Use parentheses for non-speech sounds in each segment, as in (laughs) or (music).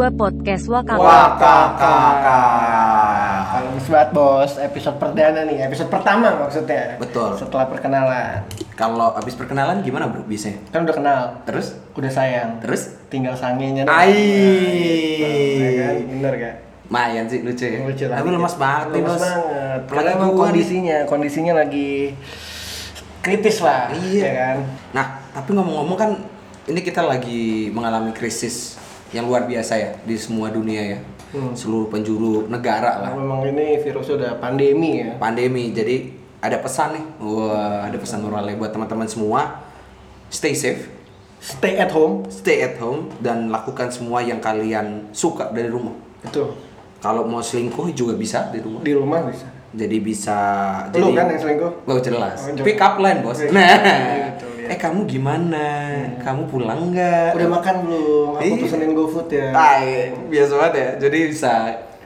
2 Podcast Wakaka. Wakaka. Kalau banget bos, episode perdana nih, episode pertama maksudnya. Betul. Setelah perkenalan, Kalau habis perkenalan gimana bro biasanya? kan udah kenal, Terus? udah sayang, Terus? tinggal sangenya. Ai. Ya kan, bener kan? Mayan sih lucu ya. Lucu lah. Tapi lemas banget nih Lemas bos. banget. Karena emang kondisinya, kondisinya lagi kritis lah, Iya. ya kan? Nah, tapi ngomong-ngomong kan ini kita lagi mengalami krisis yang luar biasa ya di semua dunia ya. Hmm. Seluruh penjuru negara lah. Memang ini virus udah pandemi ya. Pandemi. Jadi ada pesan nih. Wah, ada pesan moralnya buat teman-teman semua. Stay safe, Stay at home, stay at home dan lakukan semua yang kalian suka dari rumah. itu Kalau mau selingkuh juga bisa di rumah. di rumah bisa. Jadi bisa Lu jadi kan yang selingkuh? Oh jelas. Oh. Pick up line bos. (laughs) Nah, ya. Eh kamu gimana? Kamu pulang nggak? Udah makan belum? Aku Iya. pesenin GoFood ya. Tai, biasa banget ya. Jadi bisa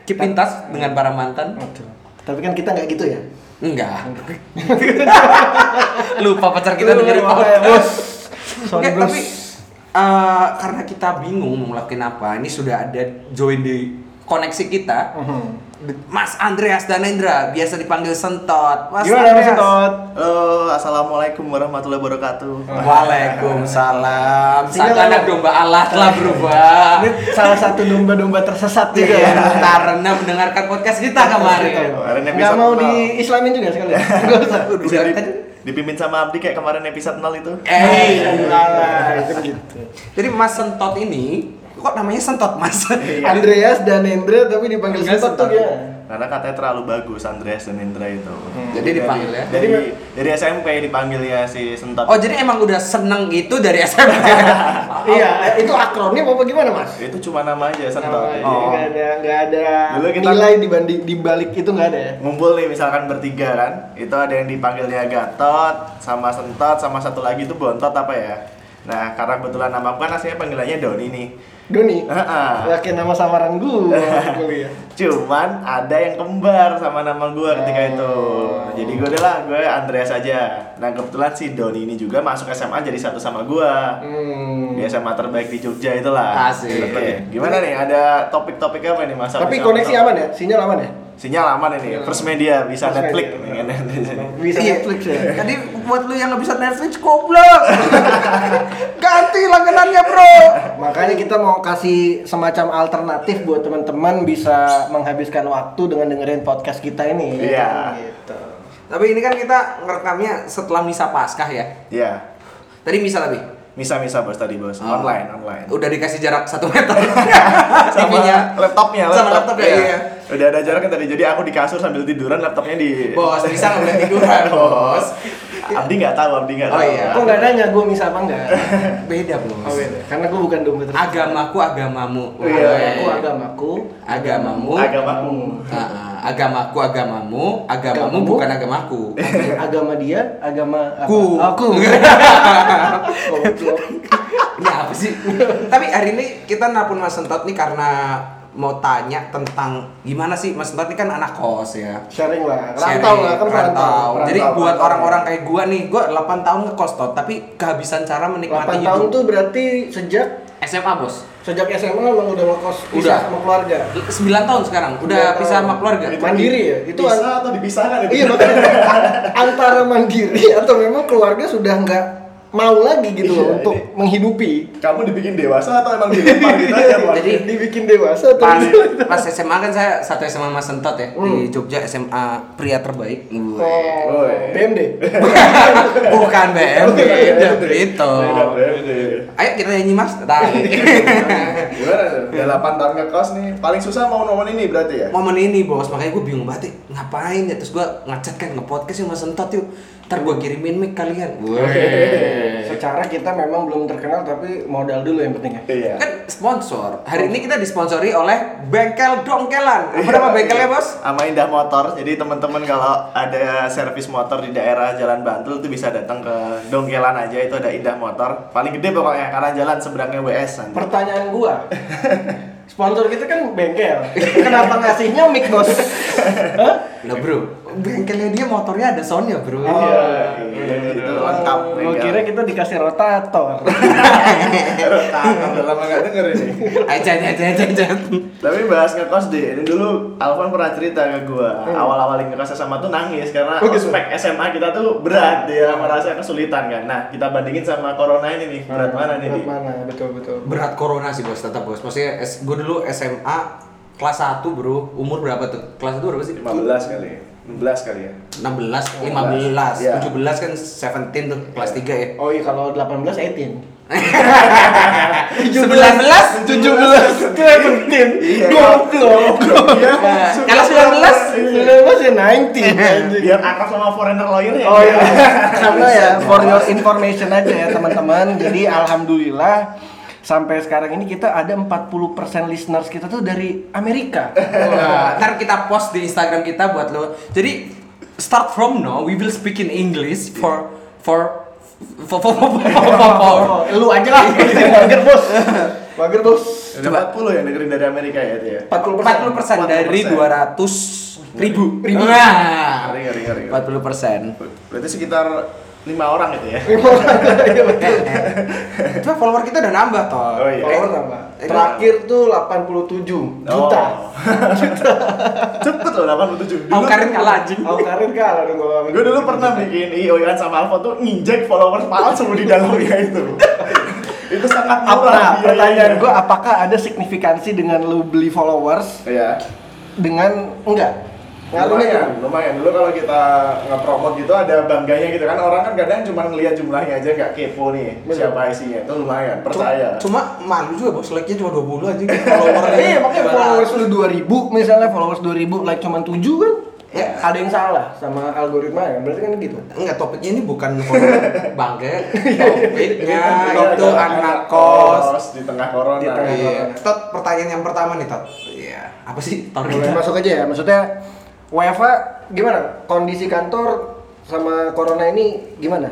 keep in touch dengan para mantan. Betul. Tapi kan kita nggak gitu ya. Enggak. (laughs) Lupa pacar kita dengerin makanya, podcast. Sorry, bos. tapi eh, karena kita bingung mau ngelakuin apa, ini sudah ada join di koneksi kita. Mhm. Mas Andreas Danendra, biasa dipanggil Sentot. Mas Gimana Mas Andreas. Sentot? Halo, assalamualaikum warahmatullahi wabarakatuh. Waalaikumsalam. Apa? anak domba Allah telah (laughs) berubah. Ini salah satu domba-domba tersesat juga. Iya, karena mendengarkan podcast kita kemarin. Nggak episode mau nol. di-islamin juga sekali. (laughs) Nggak usah. Bisa di- dipimpin sama Abdi kayak kemarin episode 0 itu. Eh, Alah, itu gitu. jadi Mas Sentot ini kok namanya Sentot Mas? Andreas dan Hendra tapi dipanggil Enggak, Sentot tuh Sentot. ya. Karena katanya terlalu bagus Andreas dan Indra itu. Jadi dipanggil ya. Dari dari SMP dipanggil ya si Sentot. Oh jadi emang udah seneng itu dari SMP? (laughs) Iya, eh, itu akronim apa gimana Mas? Itu cuma nama aja Sentot. Nama aja, Jadi nggak ada nggak ada Dulu kita- nilai dibanding dibalik itu nggak ada ya. ngumpul nih misalkan bertiga kan itu ada yang dipanggilnya Gatot sama Sentot sama satu lagi tuh Bontot apa ya nah karena kebetulan nama aku kan aslinya panggilannya Doni nih Doni, Heeh. laki nama samaran kuliah. (laughs) cuman ada yang kembar sama nama gue ketika Oh. itu jadi gue udah lah gue Andreas aja nah kebetulan si Doni ini juga masuk SMA jadi satu sama gue Hmm. di SMA terbaik di Jogja itulah Asik. Gimana nih ada topik-topik apa nih masa Tapi koneksi aman ya? Sinyal aman ya? Sinyal aman ini first media bisa First Netflix media. Bisa Iya. Netflix ya. Jadi buat lu yang nggak bisa Netflix goblok. (laughs) Ganti langganannya bro. Makanya kita mau kasih semacam alternatif buat teman-teman bisa menghabiskan waktu dengan dengerin podcast kita ini. Iya. Gitu. Tapi ini kan kita ngerekamnya setelah misa Paskah ya. Iya. Tadi misa tapi Misa-misa bos tadi bos, Oh. online, online. udah dikasih jarak satu meter. (laughs) Sama laptopnya, Sama laptop. laptop ya, iya. Udah ada jaraknya tadi, jadi aku di kasur sambil tiduran, laptopnya di... Bos bisa nggak boleh tiduran (laughs) bos. Abdi nggak tahu, Abdi nggak Oh, tahu. iya. Kok nggak nanya gue bisa apa enggak? (laughs) Beda bos. Oh, beda. Karena gue bukan dompet. Agamaku agamamu. Iya. Aku agamaku. Agamamu. Agamamu. Ah, ah. Agamaku agamamu, agamamu Agamamu. bukan agamaku. (laughs) Agama dia, agama apa? Ku. Aku. (laughs) Goblok. Ini apa sih? Tapi hari ini kita nelpon Mas Sentot nih karena mau tanya tentang gimana sih Mas Sentot ini kan anak kos ya. Sharing lah. Sharing, Rantau lah kan rantau. Jadi Rantau, buat orang-orang kayak gua nih, gua 8 tahun ngekos tot, tapi kehabisan cara 8 menikmati tahun hidup. tuh berarti sejak SMA, Bos. Sejak SMA emang udah ngekos Udah. pisah sama keluarga. 9 tahun sekarang, udah Sembilan pisah tahun. sama keluarga. Itu Mandiri ya? Itu bisa an- atau dipisahkan itu? Iya makanya (laughs) antara mandiri atau memang keluarga sudah nggak mau lagi gitu loh Iya, untuk ini- menghidupi. Kamu dibikin dewasa atau emang dilempar gitu aja? (laughs) Jadi- dibikin dewasa atau Pas, pas SMA kan saya satu SMA Mas Sentot ya Hmm. di Jogja SMA pria terbaik. Oh, Woi. BMD. Bukan Brito. (laughs) Beda, beda. Ayo kita nyanyi Mas. Tahu. Gimana tuh? Udah 8 tahun ngekos nih, paling susah mau momen ini berarti ya? momen ini bos makanya gue bingung banget ngapain ya terus gue ngechat kan nge-podcast yuk mas Sentot yuk ntar gue kirimin mic kalian Secara kita memang belum terkenal tapi modal dulu yang penting ya. Iya. kan sponsor hari ini kita disponsori oleh bengkel dongkelan apa nama bengkelnya bos sama Indah Motor. Jadi teman-teman kalau ada servis motor di daerah Jalan Bantul itu bisa datang ke Dongkelan aja itu ada Indah Motor. Paling gede pokoknya karena jalan seberangnya WS nanti. Pertanyaan gua, (laughs) Sponsor kita kan bengkel. Kenapa ngasihnya mic bos? (laughs) Hah? Lah bro, bengkelnya dia motornya ada sound ya bro. Iya, itu lengkap. Gue kira kita dikasih (laughs) rotator. Udah lama nggak denger ini. Aja aja aja aja. aja. Tapi bahas ngekos deh, ini dulu Alvan pernah cerita ke gua awal-awal ngekos sama tuh nangis karena Oh, gitu? ospek SMA kita tuh berat dia merasa kesulitan kan. Nah kita bandingin sama corona ini nih berat mana nih? Berat Di? mana? Betul betul. Berat corona sih bos, tetap bos. Maksudnya gue dulu SMA kelas 1 bro, umur berapa tuh? Kelas 1 berapa sih? 15 kali, 16 kali ya. 16, 15, Iya. 17 kan 17 tuh kelas 3 ya. Oh iya kalau 18 18. 19 17 17. Iya. Goblok. Nah, kalau 19 19 ya 19. anjing. Biar akrab sama foreigner lawyer ya. Oh iya, (laughs) karena ya for your information aja ya teman-teman. Jadi alhamdulillah sampai sekarang ini kita ada 40% listeners kita tuh dari Amerika. Wah, ntar kita post di Instagram kita buat lo. Jadi start from now we will speak in English for for for for for, for, for, for. Oh, lu aja lah, mager bos. Mager bos. Udah 40 yang dengerin dari Amerika ya itu ya. 40 40 persen dari 200 ribu. Ribu. Nah, Ngeri, ngeri, ngeri. 40 persen. Berarti sekitar lima orang gitu ya. (laughs) Iya betul. Cuma follower kita udah nambah toh. Oh, iya. Follower nambah. Eh, Terakhir tuh 87 (laughs) juta. Cepet loh 87. Aku karin kalah anjing. Aku karir kalah dong kalau Gue dulu pernah bikin IOIan sama Alfa tuh nginjek followers palsu di dalamnya itu. (laughs) itu sangat apa murah nah, biayanya. pertanyaan gue apakah ada signifikansi dengan lu beli followers Iya. dengan enggak Lumayan, ngaruhnya lumayan. Dulu kalau kita nge-promote gitu ada bangganya gitu kan orang kan kadang cuma ngeliat jumlahnya aja nggak kepo nih Bener. siapa isinya. Itu lumayan, percaya. Cuma malu juga bos, like-nya cuma 20 aja followernya. (laughs) Iya, makanya followers lu 2000 misalnya followers 2000 like cuma 7 kan? Ya. Ada yang salah sama algoritma ya, berarti kan gitu. Enggak, topiknya ini bukan (laughs) bangke. Topiknya Kalau itu ada anak kos. di tengah corona. Di tengah Iya. corona. Tot, pertanyaan yang pertama nih, Tot. Iya. Apa sih? Boleh masuk aja ya, maksudnya WFA gimana? Kondisi kantor sama corona ini gimana?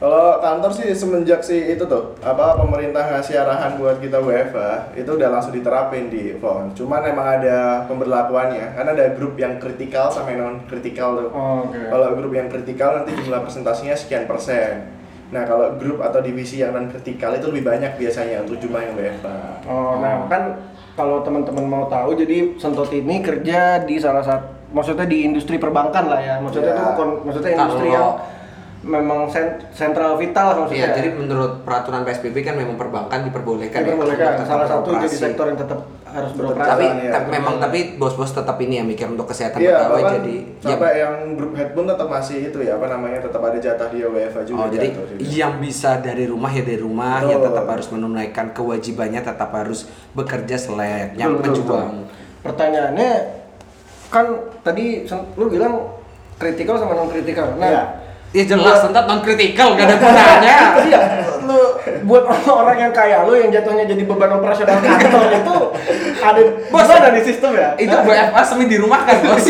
Kalau kantor sih semenjak sih itu tuh apa pemerintah ngasih arahan buat kita WFA itu udah langsung diterapin di phone. Cuman emang ada pemberlakuannya. Kan ada grup yang kritikal sama yang non kritikal tuh. Oh, oke. Kalau grup yang kritikal nanti jumlah presentasinya sekian persen. Nah kalau grup atau divisi yang non kritikal itu lebih banyak biasanya untuk jumlah yang WFA. Oh, nah kan kalau teman-teman mau tahu, jadi Sentot ini kerja di salah satu, maksudnya di industri perbankan lah ya. Maksudnya Ya. itu kon- maksudnya industri Kalau- yang memang sen- sentral vital maksudnya. Iya, jadi menurut peraturan PSBB kan memang perbankan diperbolehkan ya. diperbolehkan untuk salah satu jadi sektor yang tetap harus beroperasi. Tapi Iya, tapi memang tapi bos-bos tetap ini ya mikir untuk kesehatan Iya, pegawai bahkan jadi ya, sampai yang grup head pun tetap masih itu ya apa namanya tetap ada jatah dia WFA juga Oh, jadi juga. yang bisa dari rumah ya dari rumah, Betul. yang tetap harus menunaikan kewajibannya, tetap harus bekerja selayaknya Betul, betul, berjuang. Pertanyaannya kan tadi lu bilang kritikal sama non kritikal. Nah, Iya. Ya jelas, tetap non kritikal gak ada gunanya. (laughs) Iya, lu buat orang yang kayak lu yang jatuhnya jadi beban operasional kantor itu ada Bos, gimana nih sistem ya? Itu WFA semi di rumah kan bos.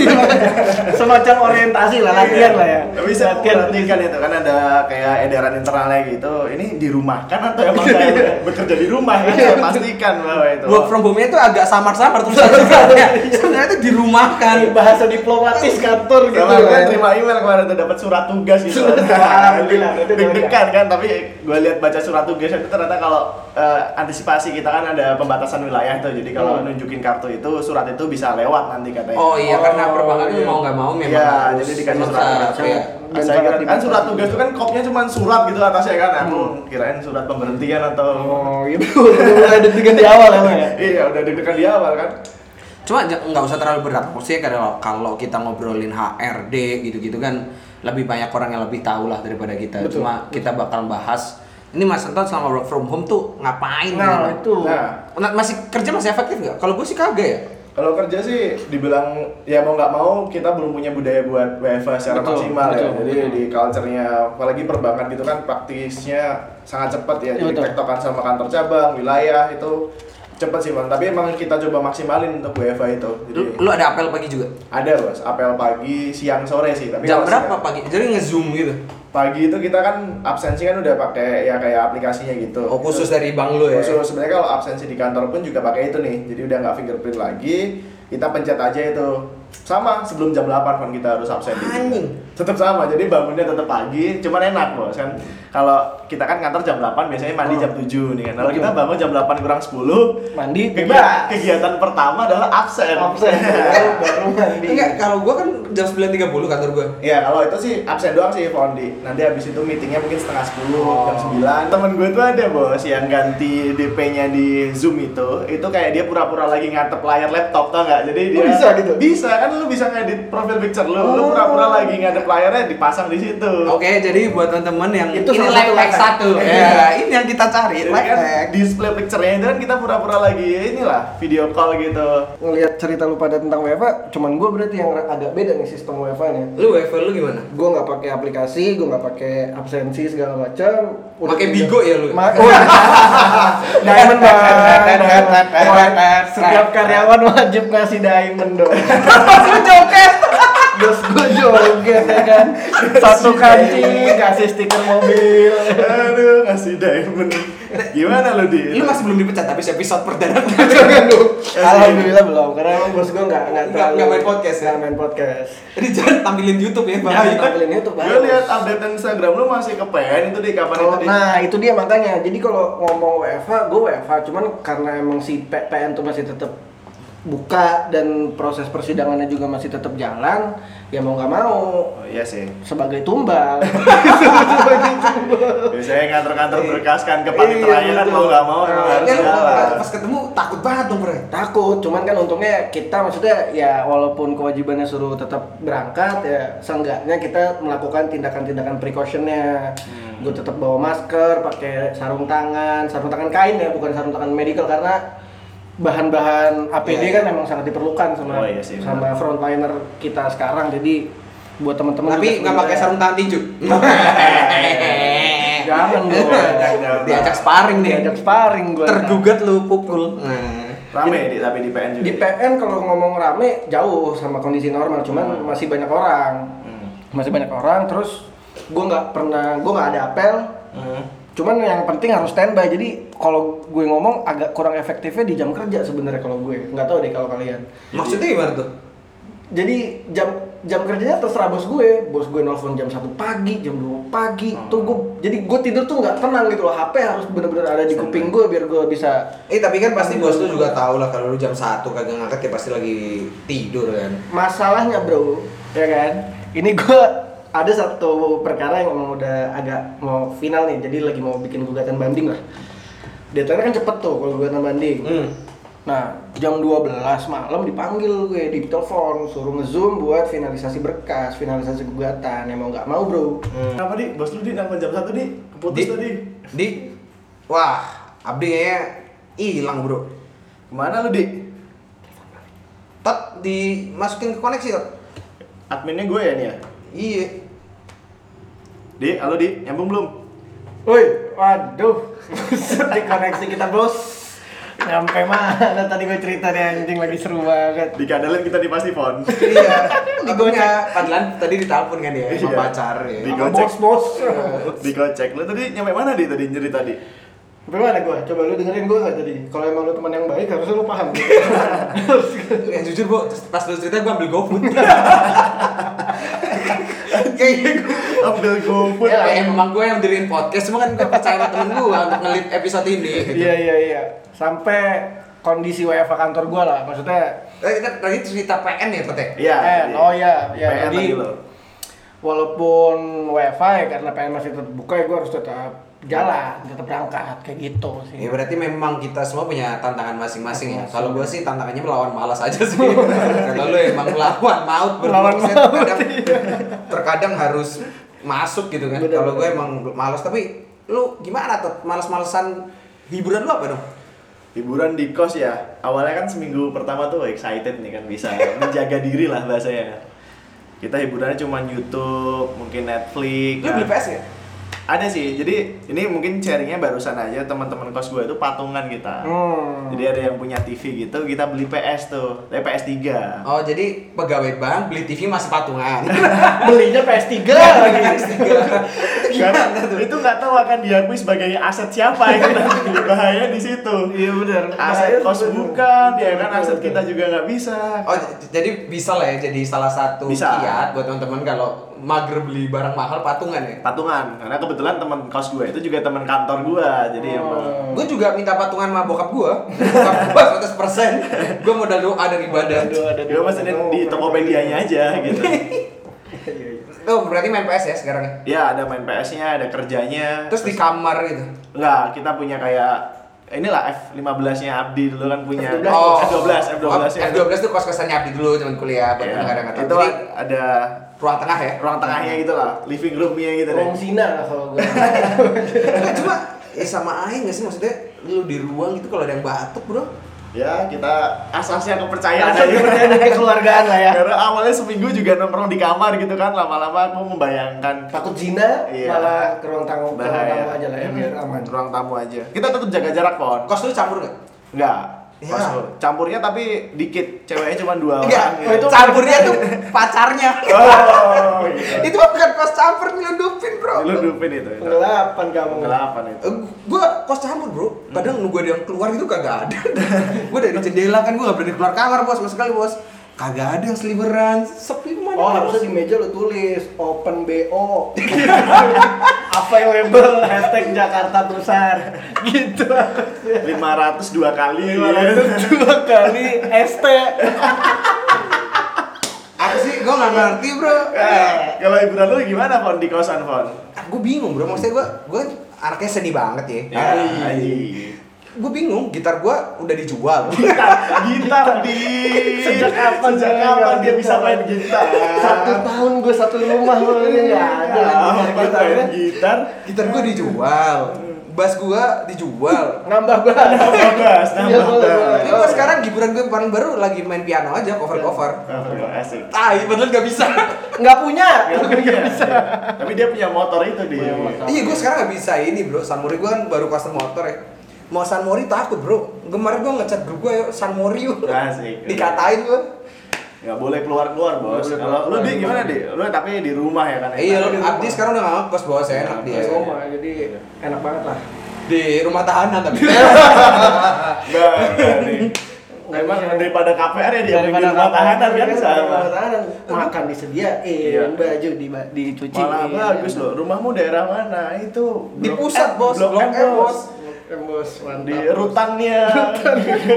Semacam orientasi lah, latihan lah ya. Tapi saya latihan perhatikan itu kan ada kayak edaran internalnya gitu. Ini dirumahkan atau emang saya bekerja di rumah kan? Saya pastikan bahwa itu. Work from home-nya itu agak samar-samar suratnya. Sebenarnya itu dirumahkan. bahasa diplomatis kantor gitu kan. terima email kemarin tuh dapat surat tugas gitu. Alhamdulillah, itu Deg-degan kan, tapi gue lihat baca surat tugas itu ternyata kalau eh, antisipasi kita kan ada pembatasan wilayah tuh. Jadi kalau Hmm. nunjukin kartu itu surat itu bisa lewat nanti katanya. Oh iya, karena Oh, perbankan itu iya. mau nggak mau memang Iya, harus jadi dikasih surat. ya. Dan saya kira kan surat tugas itu kan kopnya cuma surat gitu atasnya kan. Aku kirain surat pemberhentian atau Oh, itu (laughs) (laughs) udah mulai deg-degan di awal emang ya. Iya, udah deg-degan di awal kan. Cuma nggak usah terlalu berat. Maksudnya kalau kalau kita ngobrolin HRD gitu-gitu kan lebih banyak orang yang lebih tahu lah daripada kita. Betul, Cuma kita bakal bahas ini Mas Anton selama work from home tuh ngapain? Nah, gitu. itu. Nah, Nah, masih kerja masih efektif nggak? Kalau gue sih kagak ya. Kalau kerja sih dibilang ya mau nggak mau kita belum punya budaya buat WFA secara Betul, maksimal betul, ya. Jadi betul. di culture-nya apalagi perbankan gitu kan praktisnya sangat cepat ya. Iya, Jadi betul. tektokan sama kantor cabang, wilayah itu cepet sih bang. Tapi emang kita coba maksimalin untuk WFA itu. Jadi Lu, lu ada apel pagi juga? ada bos, apel pagi, siang, sore sih. Tapi Jam berapa siang- pagi? Jadi nge-zoom gitu. Pagi itu kita kan absensi kan udah pakai ya kayak aplikasinya gitu. Oh, khusus dari bank lu ya? Khusus sebenarnya kalau absensi di kantor pun juga pakai itu nih. Jadi udah nggak fingerprint lagi, kita pencet aja itu. Sama sebelum jam 8 kan kita harus absen. Anjing. Tetap sama. Jadi bangunnya tetap pagi, cuman enak, Bos. Kan kalau kita kan kantor jam 8 biasanya mandi Oh. jam 7 nih kan. Kalau kita bangun jam 8 kurang 10, Mandi kegiatan, kegiatan pertama adalah absen. Absen (laughs) baru baru mandi. Enggak, kalau gua kan jam 9.30 kantor gua. Iya, kalau itu sih absen doang sih Fondi. Nanti habis itu meetingnya mungkin setengah 10, Oh. jam 9. Temen gue tuh ada bos yang ganti DP-nya di Zoom itu, itu kayak dia pura-pura lagi ngatep layar laptop tau nggak? Jadi dia Oh, bisa gitu? Bisa kan lu bisa ngedit profil picture lu, lu Oh. pura-pura lagi ngadep layarnya dipasang di situ. Oke, jadi buat teman-teman yang Itu ini salah satu. Iya. Ya, ini yang kita cari, Jadi life kan hack. display picture-nya itu kan kita pura-pura lagi inilah video call gitu. Ngelihat cerita lu pada tentang WFA, cuman gue berarti yang agak beda nih sistem WFA-nya. Lu WFH lu gimana? Gue nggak pakai aplikasi, gue nggak pakai absensi segala macam. Pakai Bigo ya lu? Ma- (laughs) oh, diamond banget. (laughs) Setiap karyawan wajib ngasih diamond dong. (laughs) Lu joket. Bos gue joget ya kan. Satu kancing kasih stiker mobil. Aduh, ngasih diamond. Gimana lu di? Lu masih belum dipecat tapi episode perdana. Alhamdulillah belum, karena emang bos gue nggak nggak Nggak- nggak main podcast ya? Nggak main podcast. Jadi jangan tampilin YouTube ya, Bang. Jangan tampilin YouTube, Gue lihat update Instagram lu masih ke PN itu di kapan itu di? nah itu dia makanya. Jadi kalau ngomong WFA, gue WFA. Cuman karena emang si PN tuh masih tetap buka dan proses persidangannya juga masih tetap jalan, ya mau nggak mau Oh iya sih. sebagai tumbal. (laughs) Biasanya nganter-nganter berkas kan ke Iya, paniteranya kan mau nggak mau emang harus Ya, lu jalan. pas ketemu takut banget dong, Bre. Takut, cuman kan untungnya kita maksudnya ya walaupun kewajibannya suruh tetap berangkat ya seenggaknya kita melakukan tindakan-tindakan precautionnya. Gue tetap bawa masker, pakai sarung tangan, sarung tangan kain ya, bukan sarung tangan medical karena bahan-bahan APD Iya, kan memang sangat diperlukan sama Oh, iya sih, sama frontliner kita sekarang. Jadi buat teman-teman Tapi nggak pakai sarung tangan tinju. (laughs) Jangan dong. Jangan. (laughs) Diajak sparring nih. Diajak sparring gue. Tergugat lu pukul. Nah. Rame di tapi di PN juga. Di PN kalau ngomong rame jauh sama kondisi normal, cuman Hmm. masih banyak orang. Hmm. Masih banyak orang, terus gue nggak pernah, gue nggak ada apel. Hmm. Cuman yang penting harus standby. Jadi kalau gue ngomong agak kurang efektifnya di jam kerja sebenarnya kalau gue. Nggak tahu deh kalau kalian. Maksudnya gimana tuh? Jadi jam jam kerjanya terserah bos gue. Bos gue nelfon jam 1 pagi, jam 2 pagi. Hmm. Tuh gue jadi gue tidur tuh nggak tenang gitu loh. HP harus bener-bener ada di kuping gue biar gue bisa Eh tapi kan pasti bos lu juga tahu lah kalau lu jam 1 kagak ngangkat ya pasti lagi tidur kan. masalahnya bro ya kan ini gue ada satu perkara yang emang udah agak mau final nih jadi lagi mau bikin gugatan banding lah deadline kan cepet tuh kalau gugatan banding Hmm. nah jam 12 malam dipanggil gue di telepon suruh ngezoom buat finalisasi berkas finalisasi gugatan ya mau nggak mau bro Kenapa di? Bos lu di jam satu di? Keputus Di, tadi. di, wah, Abdi kayaknya hilang bro. Ke mana lu di? Tot dimasukin ke koneksi tot. Adminnya gue ya nih ya. Iya. Di, halo di, nyambung belum? woi waduh di koneksi kita bos nyampe mana tadi gue cerita nih anjing lagi seru banget Dikadalin kita di pasti phone. Iya. Digocek. Padahal tadi ditelepon kan ya sama Iya. pacar ya. Di- Sama Digocek. bos-bos Dikocek. Lu tadi nyampe mana di tadi nyeri tadi? Sampai mana gue? Coba lu dengerin gue gak tadi? Kalau emang lu teman yang baik harusnya lu paham Ya (laughs) jujur bu, pas lu cerita gue ambil GoFood. (laughs) Kayaknya gue Ambil GoFood. Ya, Ya, emang gue yang diriin podcast, cuma kan gue percaya sama temen gue untuk ngelit episode ini. Iya iya iya Sampai kondisi WFA kantor gue lah Maksudnya Eh, kita tadi cerita PN ya, Tete? Iya. PN, di- oh iya, iya, PN jadi- tadi lo. Walaupun WFA ya karena PN masih tetap buka ya gue harus tetap jalan Tetap berangkat kayak gitu sih Ya berarti memang kita semua punya tantangan masing-masing ya. Kalau gue sih tantangannya melawan malas aja sih. (laughs) Kalau lu emang melawan maut. Melawan Maksudnya maut, terkadang, terkadang harus masuk gitu kan. Kalau gue emang malas tapi lu gimana tuh? Males-malesan hiburan lu apa dong? Hiburan di kos ya. Awalnya kan seminggu pertama tuh excited nih kan bisa menjaga diri lah bahasanya. Kita hiburannya cuma YouTube, mungkin Netflix. Lu kan. beli PS nggak? Ada sih. Jadi ini mungkin sharingnya barusan aja teman-teman kos gue itu patungan kita. Hmm. Jadi ada yang punya TV gitu, kita beli PS tuh, eh, PS 3 Oh jadi pegawai bank beli TV masih patungan. (laughs) Belinya PS3 lagi. Itu (laughs) gimana tuh? itu nggak tahu akan diakui sebagai aset siapa itu nanti bahaya di situ. Iya benar. Aset kos bukan, ya kan aset kita juga nggak bisa. Oh jadi bisa lah ya jadi salah satu Bisa. kiat buat teman-teman kalau mager beli barang mahal patungan ya. Patungan, karena kebetulan teman kos gue itu juga teman kantor gue, jadi Oh. emang Gue juga minta patungan sama bokap gue. Bokap gue 100% Gue modal doa dan ibadah. gue masih di, di Tokopedia-nya aja gitu. Tuh (laughs) berarti main PS ya sekarang ya? ya ada main PS-nya, ada kerjanya. Terus di kamar gitu. Enggak, kita punya kayak inilah F15-nya Abdi dulu kan punya. F12. Oh, F12, F12 -nya. F12 tuh kos-kosannya Abdi dulu zaman kuliah buat Iya. nggak tahu. Itu Jadi ada ruang tengah ya. ruang tengahnya gitu lah, living room-nya gitu deh. Wong Sina lah kalau gue. Nggak, (laughs) cuma ya sama aja nggak sih maksudnya lu di ruang itu kalau ada yang batuk bro Ya, kita asasnya kepercayaan aja. kepercayaan kekeluargaan lah ya. Karena awalnya seminggu juga nongkrong di kamar gitu kan, lama-lama aku membayangkan Takut zina, Iya. malah ke ruang tamu, ke ruang tamu aja lah ya biar aman. Ruang tamu aja. Kita tetap jaga jarak, Pon. kos lu campur nggak Enggak. Ya. Pas lu- campurnya tapi dikit, ceweknya cuma dua Enggak, orang. gitu. itu campurnya tuh pacarnya. (laughs) Oh, gitu. itu bukan kos campur nyelundupin bro. Lu dupin itu. itu. Penggelapan kamu. Penggelapan itu. Eh, gua kos campur bro, kadang nunggu ada yang keluar itu kagak ada. (laughs) gua dari jendela kan gua gak berani keluar kamar bos, sama sekali bos. Kagak ada yang seliweran, sepi mana. Oh harusnya di meja lu tulis open BO available (laughs) hashtag Jakarta Pusat (laughs) gitu 500 dua kali. dua kali ST Apa sih? Gua nggak ngerti bro. Eh, kalau hiburan lu gimana, Fon, di kosan, Fon? Gue bingung bro, maksudnya gua gua anaknya seni banget ya. Ya, anjing. Gue bingung, gitar gua udah dijual. gitar (laughs) di Sejak kapan sejak dia kapan dia bisa gitar? main gitar satu tahun gue satu rumah lu ini nggak ada Ya, kita main gitar gitar gua dijual, bass gua dijual. nambah bahas bagus Iya, nambah bass. Ini gua sekarang hiburan gue paling baru lagi main piano aja, cover cover. Asik Ah, padahal nggak bisa. nggak punya Nggak iya. tapi dia punya motor itu di Punya motor. Iya, gue sekarang nggak bisa ini bro. Sunmori gue kan baru custom motor ya. Mau Sunmori takut bro. Kemarin gue ngechat grup gue ya yuk. asik Dikatain gue. nggak boleh keluar keluar bos kalau lu di gimana di lu tapi di rumah ya kan Iya, Enak. lo Abdi sekarang udah nggak ngekos bos, ya, enak dia. di rumah jadi enak banget lah Di rumah tahanan tapi. Nggak, Emang bisa. daripada KPR ya dia daripada rumah tahanan kan sama rumah tahanan makan disediain Iya. baju di dicuci malah bagus loh rumahmu daerah mana itu Di pusat, Bos. Blok M M, bos bos di rutannya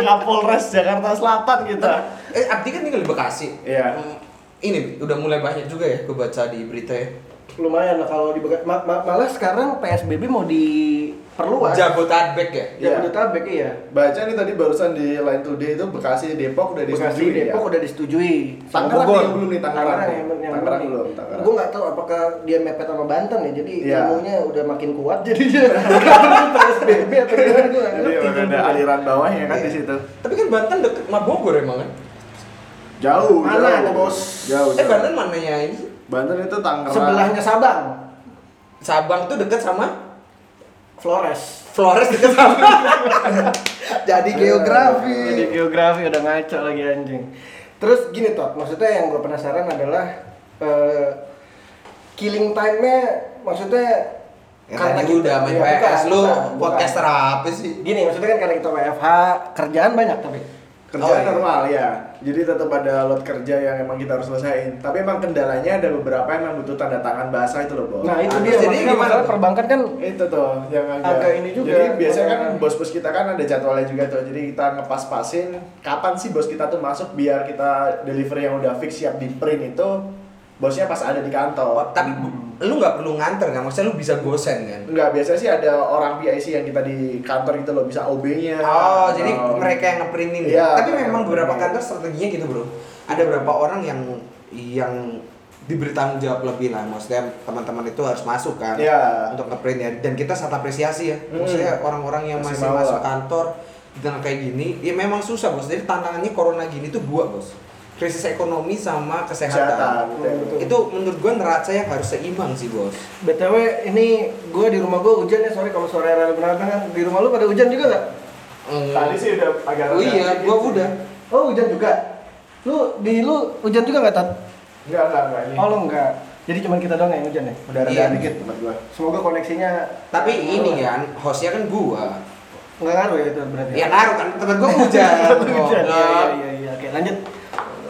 Kapolres Jakarta Selatan kita eh, Abdi kan tinggal di Bekasi. Iya. Hmm, Ini udah mulai banyak juga ya gue baca di berita ya. lumayan lah kalau di Beka- ma- ma- malah sekarang PSBB mau diperluas Jabodetabek ya. ya Jabodetabek iya baca nih tadi barusan di Line Today itu Bekasi Depok udah Bekasi disetujui Depok ya? udah disetujui Tangerang yang belum nih, Tangerang. yang, yang Tangerang belum. Tangerang. Gue nggak tahu apakah dia mepet sama Banten ya, jadi Iya. ilmunya udah makin kuat jadinya (laughs) nggak perlu PSBB atau gimana gue nggak Jadi ngerti. ada aliran bawahnya kan di Iya. situ. Tapi kan Banten deket sama Bogor emang kan? Jauh. Mana jauh. Bos? Jauh. Eh jauh. Banten mananya ini? Banten itu Tangerang. Sebelahnya Sabang, Sabang tuh deket sama Flores. Flores deket sama. (laughs) Jadi geografi. Jadi geografi udah ngaco lagi anjing. Terus gini toh, maksudnya yang gue penasaran adalah eh, killing time-nya maksudnya Ya tadi udah main ya, PS bukan, lu bukan, podcaster apa sih? Gini, maksudnya kan karena kita WFH, kerjaan banyak tapi Kerjaan Oh, iya. normal ya. Jadi tetap ada load kerja yang emang kita harus selesaiin. Tapi emang kendalanya ada beberapa yang emang butuh tanda tangan bahasa itu loh, Bos. Nah itu dia, jadi gimana masalah perbankan kan itu tuh yang agak, Agak ini juga. jadi biasanya kan bos-bos kita kan ada jadwalnya juga tuh jadi kita ngepas-pasin kapan sih bos kita tuh masuk biar kita delivery yang udah fix siap di print itu bosnya pas ada di kantor Tapi bu- lu nggak perlu nganter kan? Maksudnya lu bisa gosen kan? Enggak, biasanya sih ada orang PIC yang kita di kantor itu loh, bisa OB-nya. Oh, jadi atau- mereka yang ngeprintin Iya, ya. Tapi mereka memang beberapa kantor strateginya gitu, Bro. Ada beberapa orang yang yang diberi tanggung jawab lebih lah. Maksudnya teman-teman itu harus masuk kan Iya. untuk ngeprint ya. Dan kita sangat apresiasi ya. Hmm. Maksudnya orang-orang yang Masih masih, masuk kantor di tengah kayak gini, ya memang susah, Bos. Jadi tantangannya corona gini tuh dua, Bos. Krisis ekonomi sama Kesehatan. kesehatan. betul. Itu menurut gua neraca yang harus seimbang sih, Bos. BTW ini gue di rumah gue hujan ya, sorry kalau suara rel benar kan. Di rumah lu pada hujan juga nggak? Tadi sih udah agak Oh iya, rada sih. udah. Oh hujan juga. Lu di lu hujan juga nggak tat? Enggak, enggak, enggak ini. Oh lu enggak. Jadi cuma kita doang yang hujan ya. Udah rada Iya. dikit tempat gua. Semoga koneksinya Tapi ini kan hostnya kan gua. nggak ngaruh ya itu berarti. Ya ngaruh kan temen gua hujan. (laughs) hujan. Iya Goblok. iya iya. Oke lanjut.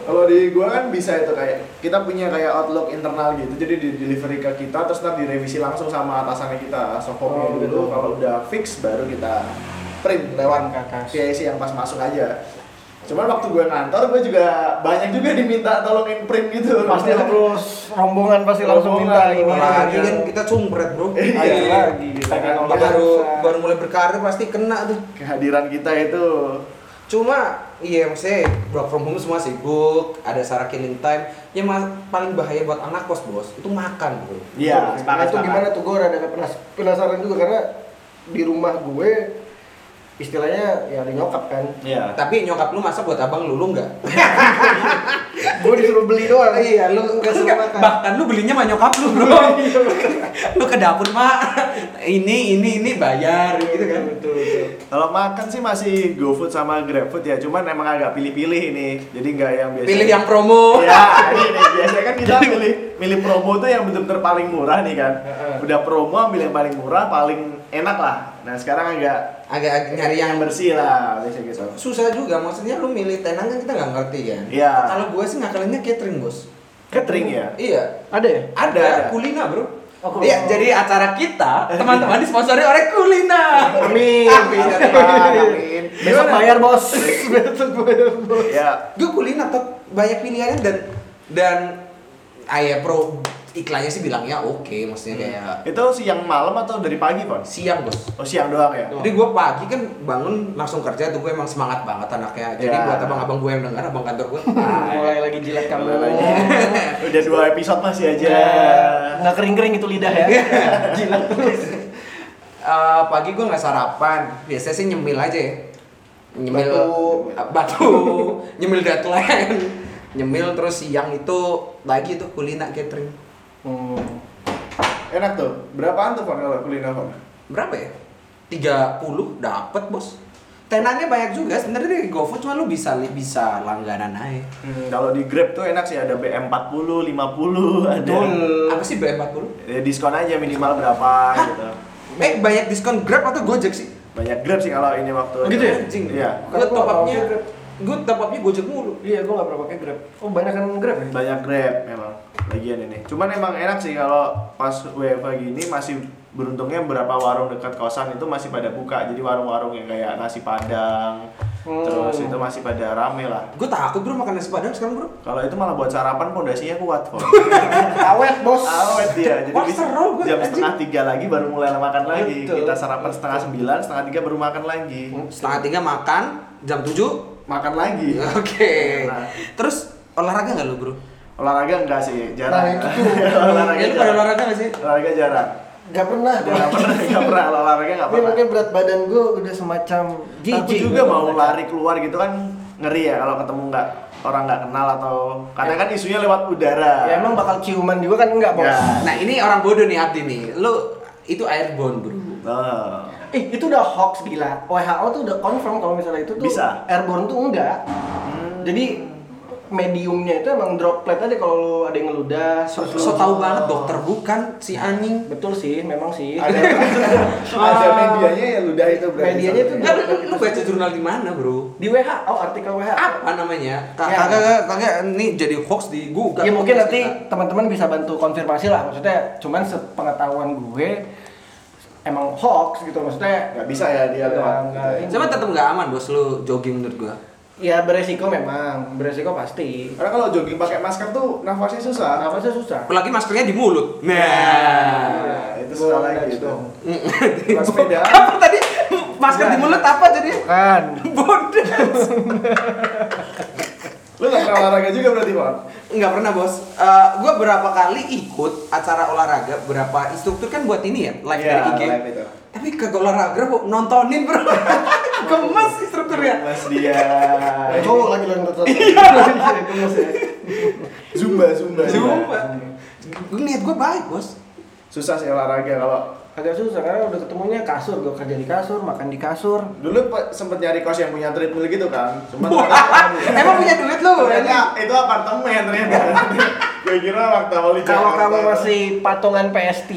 Kalau di gua kan bisa itu kayak kita punya kayak outlook internal gitu. Jadi di delivery ke kita terus nanti direvisi langsung sama atasannya kita. Sokopnya Oh, dulu gitu. kalau udah fix baru kita print lewat. PIC yang pas masuk aja. Cuman waktu gue ngantor, gue juga banyak juga diminta tolongin print gitu. Pasti terus rombongan pasti langsung minta ini Rombongan, Lagi lagi kan kita cumpret, Bro. Ayo lagi kita Iya. kan Kita baru baru mulai berkarir pasti kena tuh. Kehadiran kita itu Cuma iya maksudnya work from home semua sibuk, ada Sarah killing time. Yang paling bahaya buat anak kos bos itu makan bro. Iya, Nah, sepakat, itu sepakat. gimana tuh gue rada penas- penasaran juga karena di rumah gue istilahnya ya ada nyokap kan Iya. Tapi nyokap lu masa buat abang lu lu nggak? (laughs) gue disuruh beli doang iya lu nggak suruh makan Bahkan lu belinya sama nyokap lu bro. (laughs) lu ke dapur mak. Ini ini ini bayar gitu kan. betul betul Kalau makan sih masih GoFood sama GrabFood ya, cuman emang agak pilih-pilih ini. Jadi nggak yang biasa. Pilih yang promo. Ya, (laughs) ini nih biasanya kan kita milih milih promo tuh yang benar-benar paling murah nih kan. Udah promo ambil yang paling murah, paling enak lah. Nah sekarang agak Agak nyari yang yang bersih lah, biasanya gitu. susah juga maksudnya lu milih tenang kan kita nggak ngerti kan. Iya. Kalau gue sih ngakalinnya catering bos. Catering ya. Iya. ada ya Ada, Ada. kulina bro. Oh, Iya, jadi acara kita teman-teman disponsori oleh kulina. amin Amin, ya Tuhan, amin. (laughs) besok bayar bos. Besok bayar bos. Ya, Gue kulina tuh banyak pilihannya dan dan ayah pro iklannya sih bilangnya oke, maksudnya kayak itu siang malam atau dari pagi, Pak? siang bos. Oh, siang doang ya? Jadi gue pagi kan bangun langsung kerja tuh gue emang semangat banget anaknya. Jadi Ya. buat abang-abang gue yang dengar, abang kantor gue. (laughs) mulai lagi jilat kamu Mulai lagi. (laughs) Udah dua episode masih aja. ya nggak kering kering itu lidah ya (laughs) jilat terus Eh, pagi gue nggak sarapan, biasanya sih nyemil aja ya. Nyemil Batu. batu, nyemil deadline, nyemil terus siang itu lagi tuh kulina catering. Hmm. Enak tuh. Berapaan tuh, Fon, kalau kuliner, Fon? Berapa ya? 30 dapet bos. Tenannya banyak juga sebenarnya di GoFood cuma lu bisa bisa langganan aja. Hmm, kalau di Grab tuh enak sih ada BM40, 50, ada. Betul. Apa sih B40? Ya, diskon aja minimal berapa gitu. Eh banyak diskon Grab atau Gojek sih? Banyak Grab sih kalau ini waktu Oh, gitu ya? Anjing. Iya. Gue top up-nya gue top up-nya Gojek mulu. iya gue nggak pernah pakai grab oh banyak kan grab ya Banyak Grab memang lagian ini. Cuman emang enak sih kalau pas WFH gini masih beruntungnya beberapa warung dekat kosan itu masih pada buka. Jadi warung-warung yang kayak nasi padang Hmm. terus itu masih pada rame lah. Gue takut bro makan nasi padang sekarang bro. Kalau itu malah buat sarapan pondasinya kuat kok. (laughs) awet bos Awet dia. Jadi bisa jam setengah tiga lagi baru mulai makan lagi. Betul. Kita sarapan setengah sembilan, setengah tiga baru makan lagi. Setengah tiga makan, jam 7 Makan lagi. Oke. Nah. Terus olahraga nggak lu bro? Olahraga enggak sih, jarang. Nah, itu tuh. (laughs) olahraga Ya lu pada olahraga nggak sih? Olahraga jarang. Gak pernah Jarang pernah, enggak pernah olahraga enggak Ini pernah. makanya berat badan gue udah semacam Aku jijik juga mau lari keluar gitu kan ngeri ya kalau ketemu nggak orang nggak kenal atau karena kan isunya lewat udara. Ya emang bakal ciuman juga kan enggak bos Ya. Nah ini orang bodoh nih Abdi nih. Lu itu airborne bro. Oh. Eh itu udah hoax gila WHO tuh udah confirm kalau misalnya itu tuh Bisa. airborne tuh enggak Jadi mediumnya itu emang droplet aja kalau lu ada yang ngeludah So, so lu- tau banget dokter bukan si anjing. Betul sih, memang sih (laughs) Ada (laughs) ada medianya ya ludah itu berarti. Medianya tuh Enggak, lu, lu baca jurnal di mana bro? Di WHO, artikel WHO Apa namanya? Ya. kagak, kagak, kagak, ini jadi hoax di Google. Ya mungkin nanti teman-teman bisa bantu konfirmasi lah Maksudnya cuman sepengetahuan gue Emang hoax gitu maksudnya nggak bisa ya dia lewat. Nggak, nggak. Cuma tetap nggak aman bos lu jogging menurut gua. Ya beresiko memang, beresiko pasti Karena kalau jogging pakai masker tuh nafasnya susah. Nafasnya susah Apalagi maskernya di mulut. Nah. Nah, itu susah Gua lagi itu. (laughs) sepeda. apa tadi? Masker di mulut apa jadi? Kan Bodoh. (laughs) Lu nggak pernah olahraga juga berarti, Pak? Nggak pernah bos. Eh, gua berapa kali ikut acara olahraga, berapa instruktur kan buat ini ya, live Iya, dari IG. live itu. Tapi kagak olahraga, bro, nontonin bro. (laughs) Gemes sih strukturnya. Mas dia. (laughs) Cowok lagi yang tetap. (laughs) Gemes ya. Zumba, zumba. Zumba. Gue niat gue baik bos. Susah sih olahraga kalau Agak susah karena udah ketemunya kasur, gue kerja di kasur, makan di kasur. dulu pe- sempet nyari kos yang punya treadmill gitu kan. Cuma (laughs) Emang punya duit lu? ternyata itu apartemen ternyata. (laughs) Gue kira waktu awal di Kalau kamu masih patungan PS3,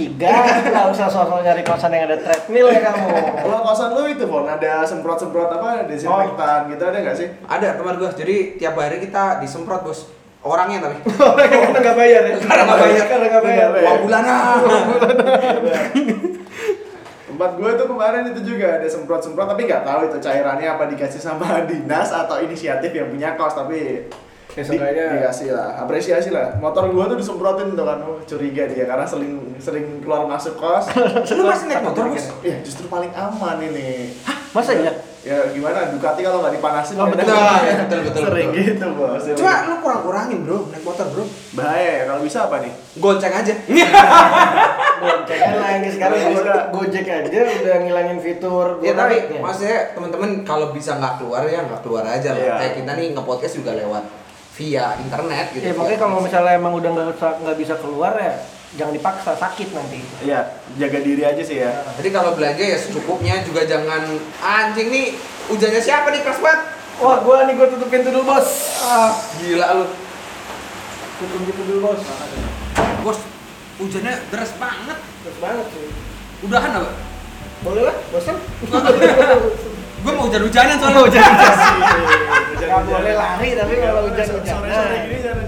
nggak usah sosok nyari kosan yang ada treadmill ya kamu. Kalau kosan lu itu, Fon, ada semprot-semprot apa, desinfektan gitu ada nggak sih? Ada teman gue. Jadi tiap hari kita disemprot bos. Orangnya tapi. (laughs) Karena nggak bayar ya? Karena nggak bayar. Karena nggak bayar. Nggak Uang bulanan. (laughs) Tempat gue tuh kemarin itu juga ada semprot-semprot tapi nggak tahu itu cairannya apa dikasih sama (laughs) dinas atau inisiatif yang punya kos tapi Ya, di- dikasih lah apresiasi lah motor gue tuh disemprotin tuh kan oh, curiga dia karena sering sering keluar masuk kos Lu masih naik motor bos? ya justru paling aman ini Masa iya? Ya gimana Ducati kalau nggak dipanasin Oh, ya betul. udah. (laughs) Ya, betul, betul, sering betul. gitu bos sering. Cuma lu kurang-kurangin bro naik motor bro. bahaya ya kalau bisa apa nih Gonceng aja. Gojek kan lagi sekarang go- Gojek aja udah ngilangin fitur Ya tapi Gojeknya. maksudnya teman-teman kalau bisa nggak keluar ya nggak keluar aja lah. Iya. Kayak kita nih nge-podcast juga lewat via internet gitu. Ya makanya kalau misalnya emang udah nggak nggak bisa keluar ya jangan dipaksa sakit nanti. Iya, jaga diri aja sih ya. Jadi kalau belanja ya secukupnya juga jangan anjing nih hujannya siapa nih keras banget. Wah gua nih gua tutup pintu dulu bos. Ah, gila lu. Tutup pintu dulu bos. Bos, hujannya deras banget. Terus banget sih. Udahan apa? Boleh lah, bosan. Gue mau hujan-hujanan soalnya. Hujan-hujan. Nggak boleh lari tapi kalau Sore-sore gini jangan